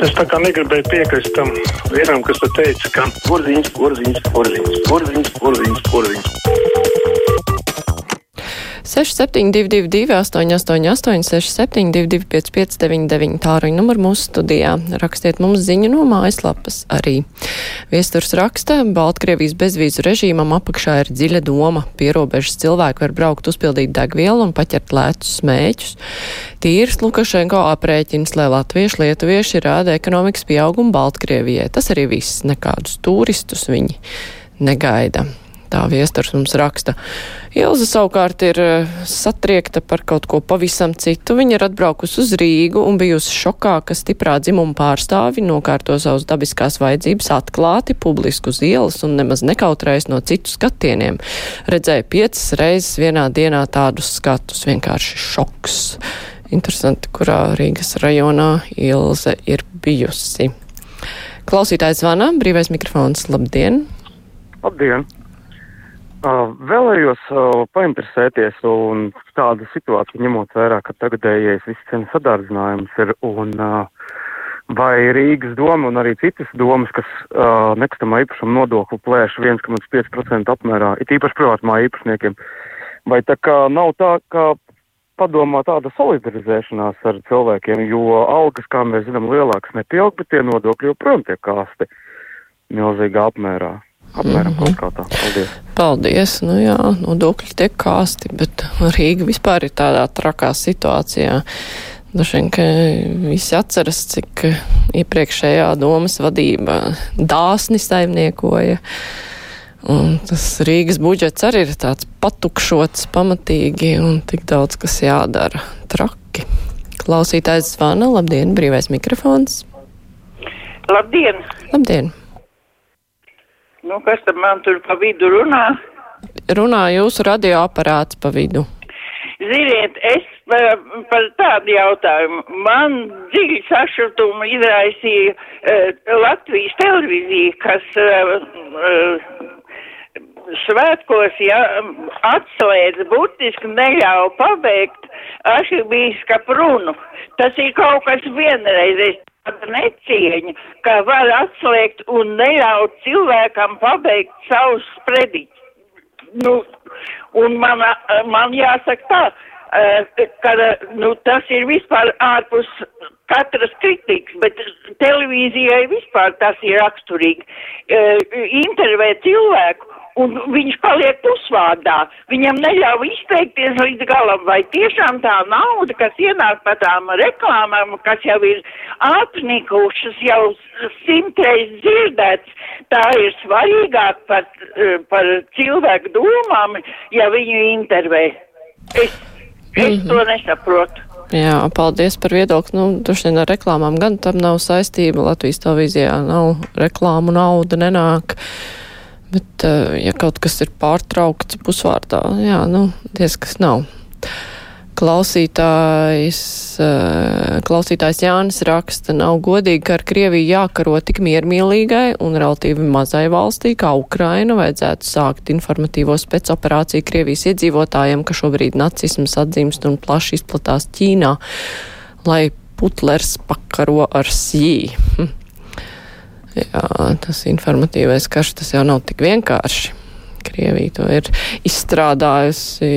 Es tā kā negribēju piekrist tam vienam, kas te teica, ka porziņš, porziņš, porziņš, porziņš, porziņš, porziņš. 6722, 888, 672, 559, tāruņa numuru mūsu studijā. Rakstiet mums ziņu no mājaslapas arī. Viesturs raksta, Baltkrievijas bezvīzu režīmam apakšā ir dziļa doma. Pierobežas cilvēki var braukt uzpildīt degvielu un paķert lētus smēķus. Tīrs Lukašenko aprēķins, lai latvieši, lietuvieši rāda ekonomikas pieaugumu Baltkrievijai. Tas arī viss, nekādus turistus viņi negaida. Tā viesturs mums raksta. Ilza savukārt ir eh, satriekta par kaut ko pavisam citu. Viņa ir atbraukusi uz Rīgu un bijusi šokā, ka stiprā dzimuma pārstāvi nokārto savus dabiskās vajadzības atklāti, publiski uz ielas un nemaz nekautrējas no citu skatieniem. Redzēja piecas reizes vienā dienā tādus skatus. Vienkārši šoks. Interesanti, kurā Rīgas rajonā Ilze ir bijusi. Klausītājs zvana, brīvais mikrofons, labdien! Labdien! Vēlējos painteresēties un tādu situāciju ņemot vērā, ka tagadējais viss cenu sadārdzinājums ir un vai Rīgas doma un arī citas domas, kas nekustamā īpašuma nodokli plēš 1,5% apmērā, it īpaši privātumā īpašniekiem, vai tā kā nav tā, ka padomā tāda solidarizēšanās ar cilvēkiem, jo algas, kā mēs zinām, lielākas nepieaug, bet tie nodokļi joprojām tiek kāsti milzīgā apmērā. Apmēram mm -hmm. kaut kā tā. Paldies. Paldies. Nu jā, nodokļi tiek kāsti, bet Rīga vispār ir tādā trakā situācijā. Dažiem, ka visi atceras, cik iepriekšējā domas vadība dāsni saimniekoja. Un tas Rīgas budžets arī ir tāds patukšots pamatīgi un tik daudz, kas jādara. Traki. Klausītājs zvana. Labdien, brīvais mikrofons. Labdien! Labdien! Nu, kas tad man tur pa vidu runā? Runā jūsu radioaparāts pa vidu. Ziniet, es par, par tādu jautājumu. Man dziļi sašutumu izraisīja uh, Latvijas televīzija, kas uh, uh, svētkos ja, atslēdz burtiski neļauj pabeigt arhibīskapu runu. Tas ir kaut kas vienreizējs necieņa, ka var atslēgt un neļaut cilvēkam pabeigt savus sprediķus. Nu, un man, man jāsaka tā, ka nu, tas ir vispār ārpus katras kritikas, bet televīzijai vispār tas ir raksturīgi. Intervēt cilvēku un viņš paliek pusvārdā. Viņam neļauj izteikties līdz galam, vai tiešām tā nauda, kas ienāk par tām reklāmām, kas jau ir apnikušas, jau simtreiz dzirdēts, tā ir svarīgāk par, par cilvēku domām, ja viņu intervē. Es, es mm -hmm. to nesaprotu. Jā, paldies par viedokli. Nu, droši vien ar reklāmām gan tam nav saistība. Latvijas televīzijā nav reklāmu nauda nenāk. Bet, eh, ja kaut kas ir pārtraukts pusvārdā, jā, nu, diez kas nav. Klausītājs, eh, klausītājs Jānis raksta, nav godīgi, ka ar Krieviju jākaro tik miermīlīgai un relatīvi mazai valstī kā Ukraina vajadzētu sākt informatīvo spēcoperāciju Krievijas iedzīvotājiem, ka šobrīd nacisms atzīmst un plaši izplatās Ķīnā, lai Putlers pakaro ar Sī. Jā, tas informatīvais karš tas jau nav tik vienkārši. Krievija to ir izstrādājusi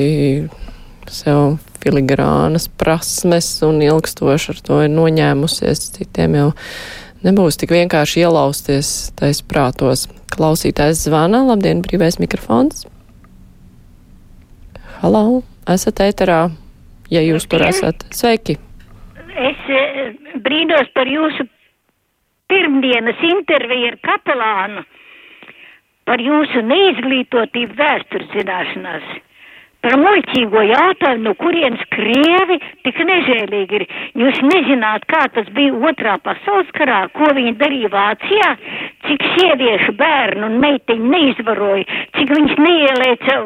sev filigrānas prasmes un ilgstoši ar to ir noņēmusies. Citiem jau nebūs tik vienkārši ielausties tais prātos. Klausītājs zvana, labdien, brīvais mikrofons. Halo, esat ēterā, ja jūs tur esat. Sveiki! Es eh, brīnos par jūsu pirmdienas interviju ar kapelānu par jūsu neizglītotību vēstures zināšanās par muļķīgo jautājumu, no kurienes krievi tik nežēlīgi ir. Jūs nezināt, kā tas bija otrā pasaules karā, ko viņi darīja Vācijā, cik sieviešu bērnu un meitiņu neizvaroja, cik viņas neielēca,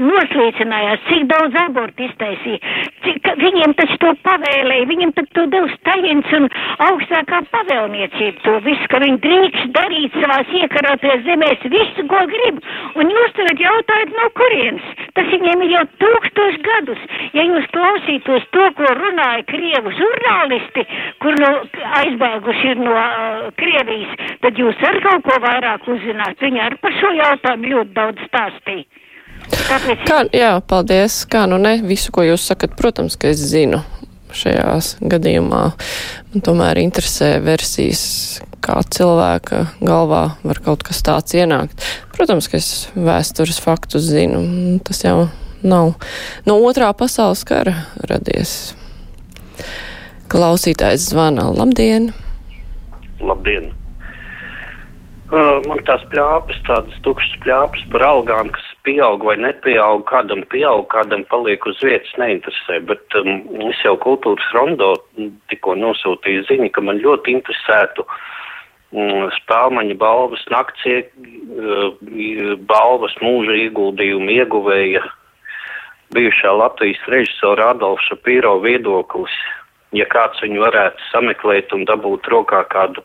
noslīcinājās, cik daudz abortu iztaisīja, cik viņiem taču to pavēlēja, viņiem tad to dev Staļins un augstākā pavēlniecība to visu, ka viņi drīkst darīt savās iekarātajās zemēs visu, ko grib. Un jūs tagad jautājat, no kurienes? Tas viņiem ir jau tūkstoši gadus. Ja jūs klausītos to, ko runāja Krievu žurnālisti, kur nu aizbēguši ir no uh, Krievijas, tad jūs ar kaut ko vairāk uzzināt. Viņi ar par šo jautājumu ļoti daudz stāstīja. Tāpēc... Kā, jā, paldies. Kā nu ne visu, ko jūs sakat, protams, ka es zinu šajās gadījumā. Man tomēr interesē versijas, kā cilvēka galvā var kaut kas tāds ienākt. Protams, ka es vēstures faktus zinu. Tas jau nav no otrā pasaules kara radies. Klausītājs zvana. Labdien! Labdien! Uh, man tās plāpes, tādas tukšas plāpes par algām, kas pieaug vai nepieaug, kādam pieaug, kādam paliek uz vietas, neinteresē. Bet um, es jau kultūras rondo tikko nosūtīju ziņu, ka man ļoti interesētu um, spēlmaņa balvas naktie, uh, balvas mūža ieguldījumu ieguvēja bijušā Latvijas režisora Adolfa Šapīro viedoklis. Ja kāds viņu varētu sameklēt un dabūt rokā kādu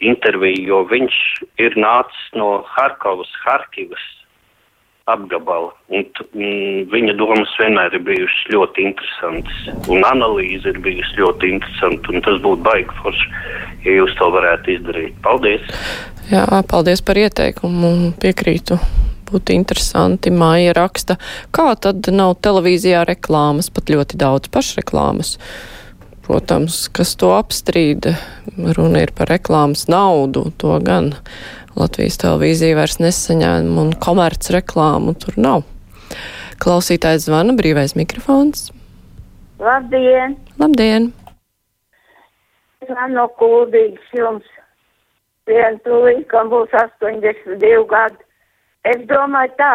interviju, jo viņš ir nācis no Harkovas, Harkivas apgabala. Un, mm, viņa domas vienmēr ir bijušas ļoti interesantas, un analīze ir bijusi ļoti interesanta, tas būtu baigi forši, ja jūs to varētu izdarīt. Paldies! Jā, paldies par ieteikumu, piekrītu. Būtu interesanti, māja raksta, kā tad nav televīzijā reklāmas, pat ļoti daudz pašreklāmas. Protams, kas to apstrīd, runa ir par reklāmas naudu, to gan Latvijas televīzija vairs nesaņēma un komerc reklāmu tur nav. Klausītājs zvana, brīvais mikrofons. Labdien! Labdien! Man no kuldīgas jums vien tūlīt, kam būs 82 gadi. Es domāju tā,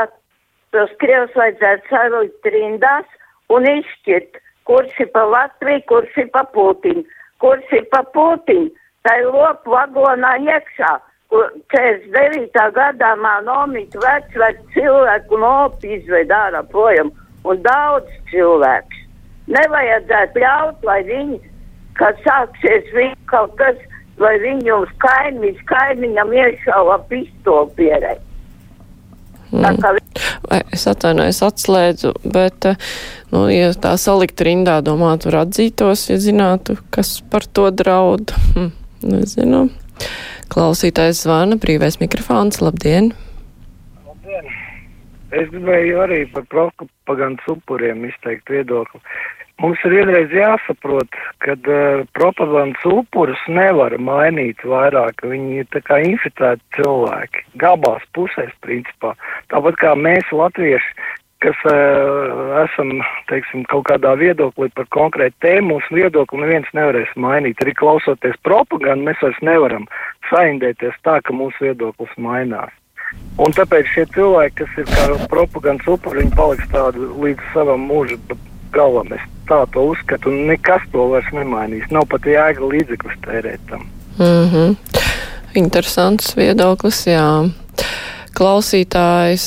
tos krievs vajadzētu salikt rindās un izšķirt, kurš ir pa Latviju, kurš ir pa Putinu, kurš ir pa Putinu. Tā ir lopu vagonā iekšā 49. gadā man omīti vec, vec cilvēku nopi izved ārā projām un daudz cilvēks. Nevajadzētu ļaut, lai viņi, kad sāksies viņi kaut kas, lai viņi uz kaimiņš, kaimiņam iešauva pistoli pierai. Mm. Es atvainojos, atslēdzu, bet, nu, ja tā salikt rindā, domātu, var atzītos, ja zinātu, kas par to draud. Hm, nezinu. Klausītājs zvana, brīvais mikrofons, labdien! Labdien! Es gribēju arī par propagandas upuriem izteikt viedokli. Mums ir vienreiz jāsaprot, ka uh, propagandas upurus nevar mainīt vairāk. Viņi ir tā kā inficēti cilvēki, gabās pusēs principā. Tāpat kā mēs, latvieši, kas uh, esam, teiksim, kaut kādā viedoklī par konkrētu tēmu, mūsu viedokli neviens nevarēs mainīt. Arī klausoties propagandu, mēs vairs nevaram saindēties tā, ka mūsu viedoklis mainās. Un tāpēc šie cilvēki, kas ir kā propagandas upuri, viņi paliks tādi līdz savam mūža galam. Es tā to uzskatu, un nekas to vairs nemainīs. Nav pat jēga līdzekļus tērēt tam. Mm -hmm. Interesants viedoklis, jā. Klausītājs.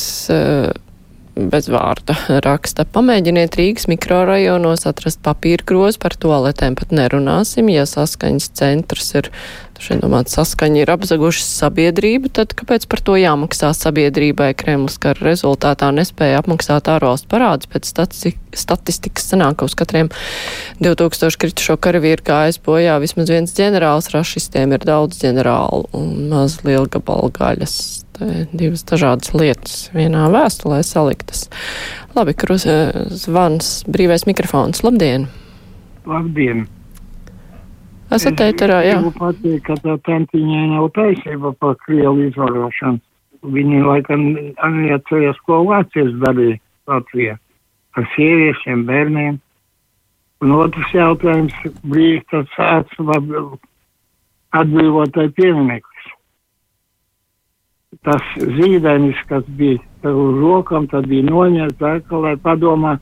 Bez vārda raksta. Pamēģiniet Rīgas mikrorajonos atrast papīra grozu par toaletēm, pat nerunāsim, ja saskaņas centrs ir, šeit domāt, saskaņa ir apzagušas sabiedrību, tad kāpēc par to jāmaksā sabiedrībai? Kremlis kara rezultātā nespēja apmaksāt ārvalstu parādus, pēc statistikas sanāk, ka uz katriem 2000 kritušo karavīru gājis bojā vismaz viens ģenerāls, rašistiem ir daudz ģenerālu un maz liela gabala gaļas divas dažādas lietas vienā vēstulē saliktas. Labi, kruz, zvans, brīvais mikrofons. Labdien! Labdien! Esat ēterā, jā. Es pateikt, ka tā tantiņai nav taisība par Krievu izvarošanu. Viņi laikam neatceries, ko Vācijas darīja Latvijā ar sieviešiem, bērniem. Un otrs jautājums brīvs tas atbrīvotai piemineklis tas zīdainis, kas bija uz rokām, tad bija noņemts atkal, lai padomā,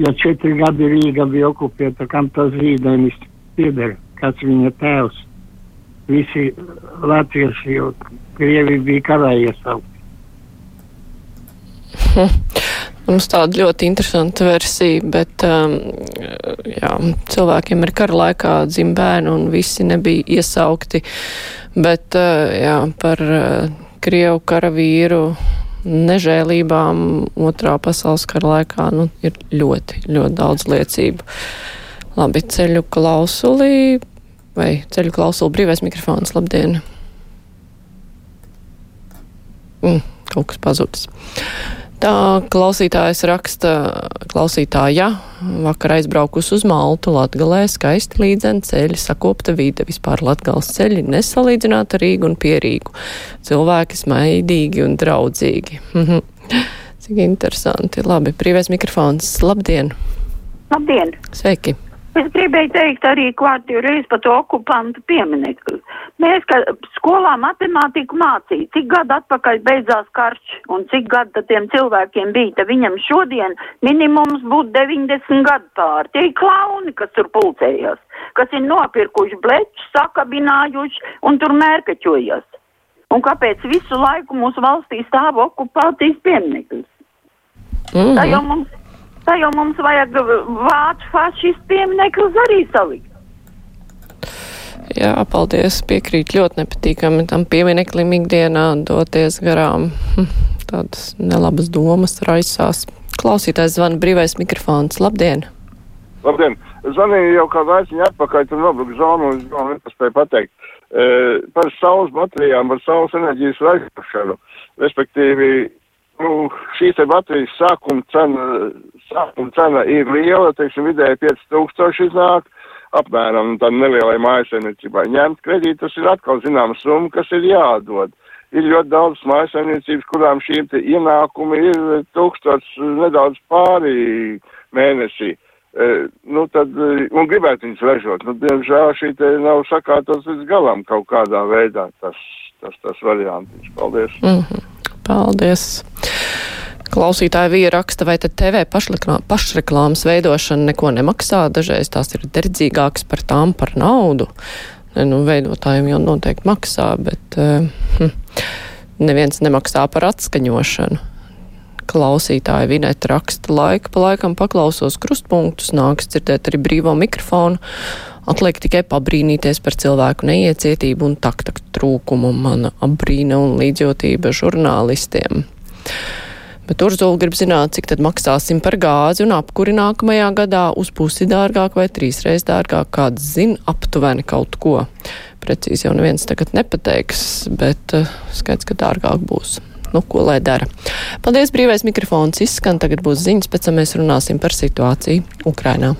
ja četri gadi Rīga bija okupēta, kam tas zīdainis pieder, kāds viņa tēvs. Visi latvieši, jo Krievi bija karā iesaukti. Mums tāda ļoti interesanta versija, bet um, jā, cilvēkiem ir kara laikā dzim bērni un visi nebija iesaukti. Bet uh, jā, par uh, Krievu karavīru nežēlībām otrā pasaules kara laikā nu, ir ļoti, ļoti daudz liecību. Labi, ceļu klausulī vai ceļu klausuli brīvais mikrofons. Labdien! Mm, kaut kas pazudis. Tā klausītājs raksta, klausītāja, vakar aizbraukus uz Maltu, Latgalē skaisti līdzeni ceļi, sakopta vide, vispār Latgals ceļi nesalīdzināt ar Rīgu un Pierīgu. Cilvēki smaidīgi un draudzīgi. Mhm. Cik interesanti. Labi, brīvais mikrofons. Labdien! Labdien! Sveiki! Es gribēju teikt arī kārtīgi reiz par to okupantu pieminekli. Mēs, ka skolā matemātiku mācīja, cik gadu atpakaļ beidzās karš un cik gadu tiem cilvēkiem bija, tad viņam šodien minimums būtu 90 gadu pār. Tie ir klauni, kas tur pulcējas, kas ir nopirkuši blečus, sakabinājuši un tur mērkaķojas. Un kāpēc visu laiku mūsu valstī stāv okupācijas piemineklis? Mm -hmm. Tā jau mums Tā jau mums vajag vācu fašistu pieminekļus arī salikt. Jā, paldies. Piekrīt ļoti nepatīkami tam piemineklim ikdienā doties garām. Hm, tādas nelabas domas raisās. Klausītājs zvana brīvais mikrofons. Labdien! Labdien! Zvanīju jau kādu aiciņu atpakaļ, tur nobruka zonu un es vēl nepaspēju pateikt. E, par saules baterijām, par saules enerģijas ražošanu. Respektīvi, nu, šīs te baterijas sākuma cena, sākuma cena ir liela, teiksim, vidēji 5000 iznāk, apmēram tam nelielai mājasemniecībai. Ņemt kredītu, tas ir atkal zināma summa, kas ir jādod. Ir ļoti daudz mājasemniecības, kurām šīm te ienākumi ir tūkstots nedaudz pāri mēnesī. E, nu, tad, un gribētu viņus ražot. Nu, diemžēl šī te nav sakārtos līdz galam kaut kādā veidā tas, tas, tas variants. Paldies! Mm -hmm. Paldies! Klausītāja vīra raksta, vai tad TV pašreklāmas veidošana neko nemaksā, dažreiz tās ir derdzīgākas par tām par naudu. Nu, veidotājiem jau noteikti maksā, bet uh, hm, neviens nemaksā par atskaņošanu. Klausītāja Vineta raksta laika pa laikam paklausos krustpunktus, nāks dzirdēt arī brīvo mikrofonu. Atliek tikai pabrīnīties par cilvēku neiecietību un takta trūkumu. Mana apbrīna un līdzjūtība žurnālistiem. Bet Urzula grib zināt, cik tad maksāsim par gāzi un apkuri nākamajā gadā uz pusi dārgāk vai trīsreiz dārgāk. Kāds zina aptuveni kaut ko. Precīzi jau neviens tagad nepateiks, bet uh, skaidrs, ka dārgāk būs. Nu, ko lai dara? Paldies, brīvais mikrofons izskan, tagad būs ziņas, pēc tam mēs runāsim par situāciju Ukrainā.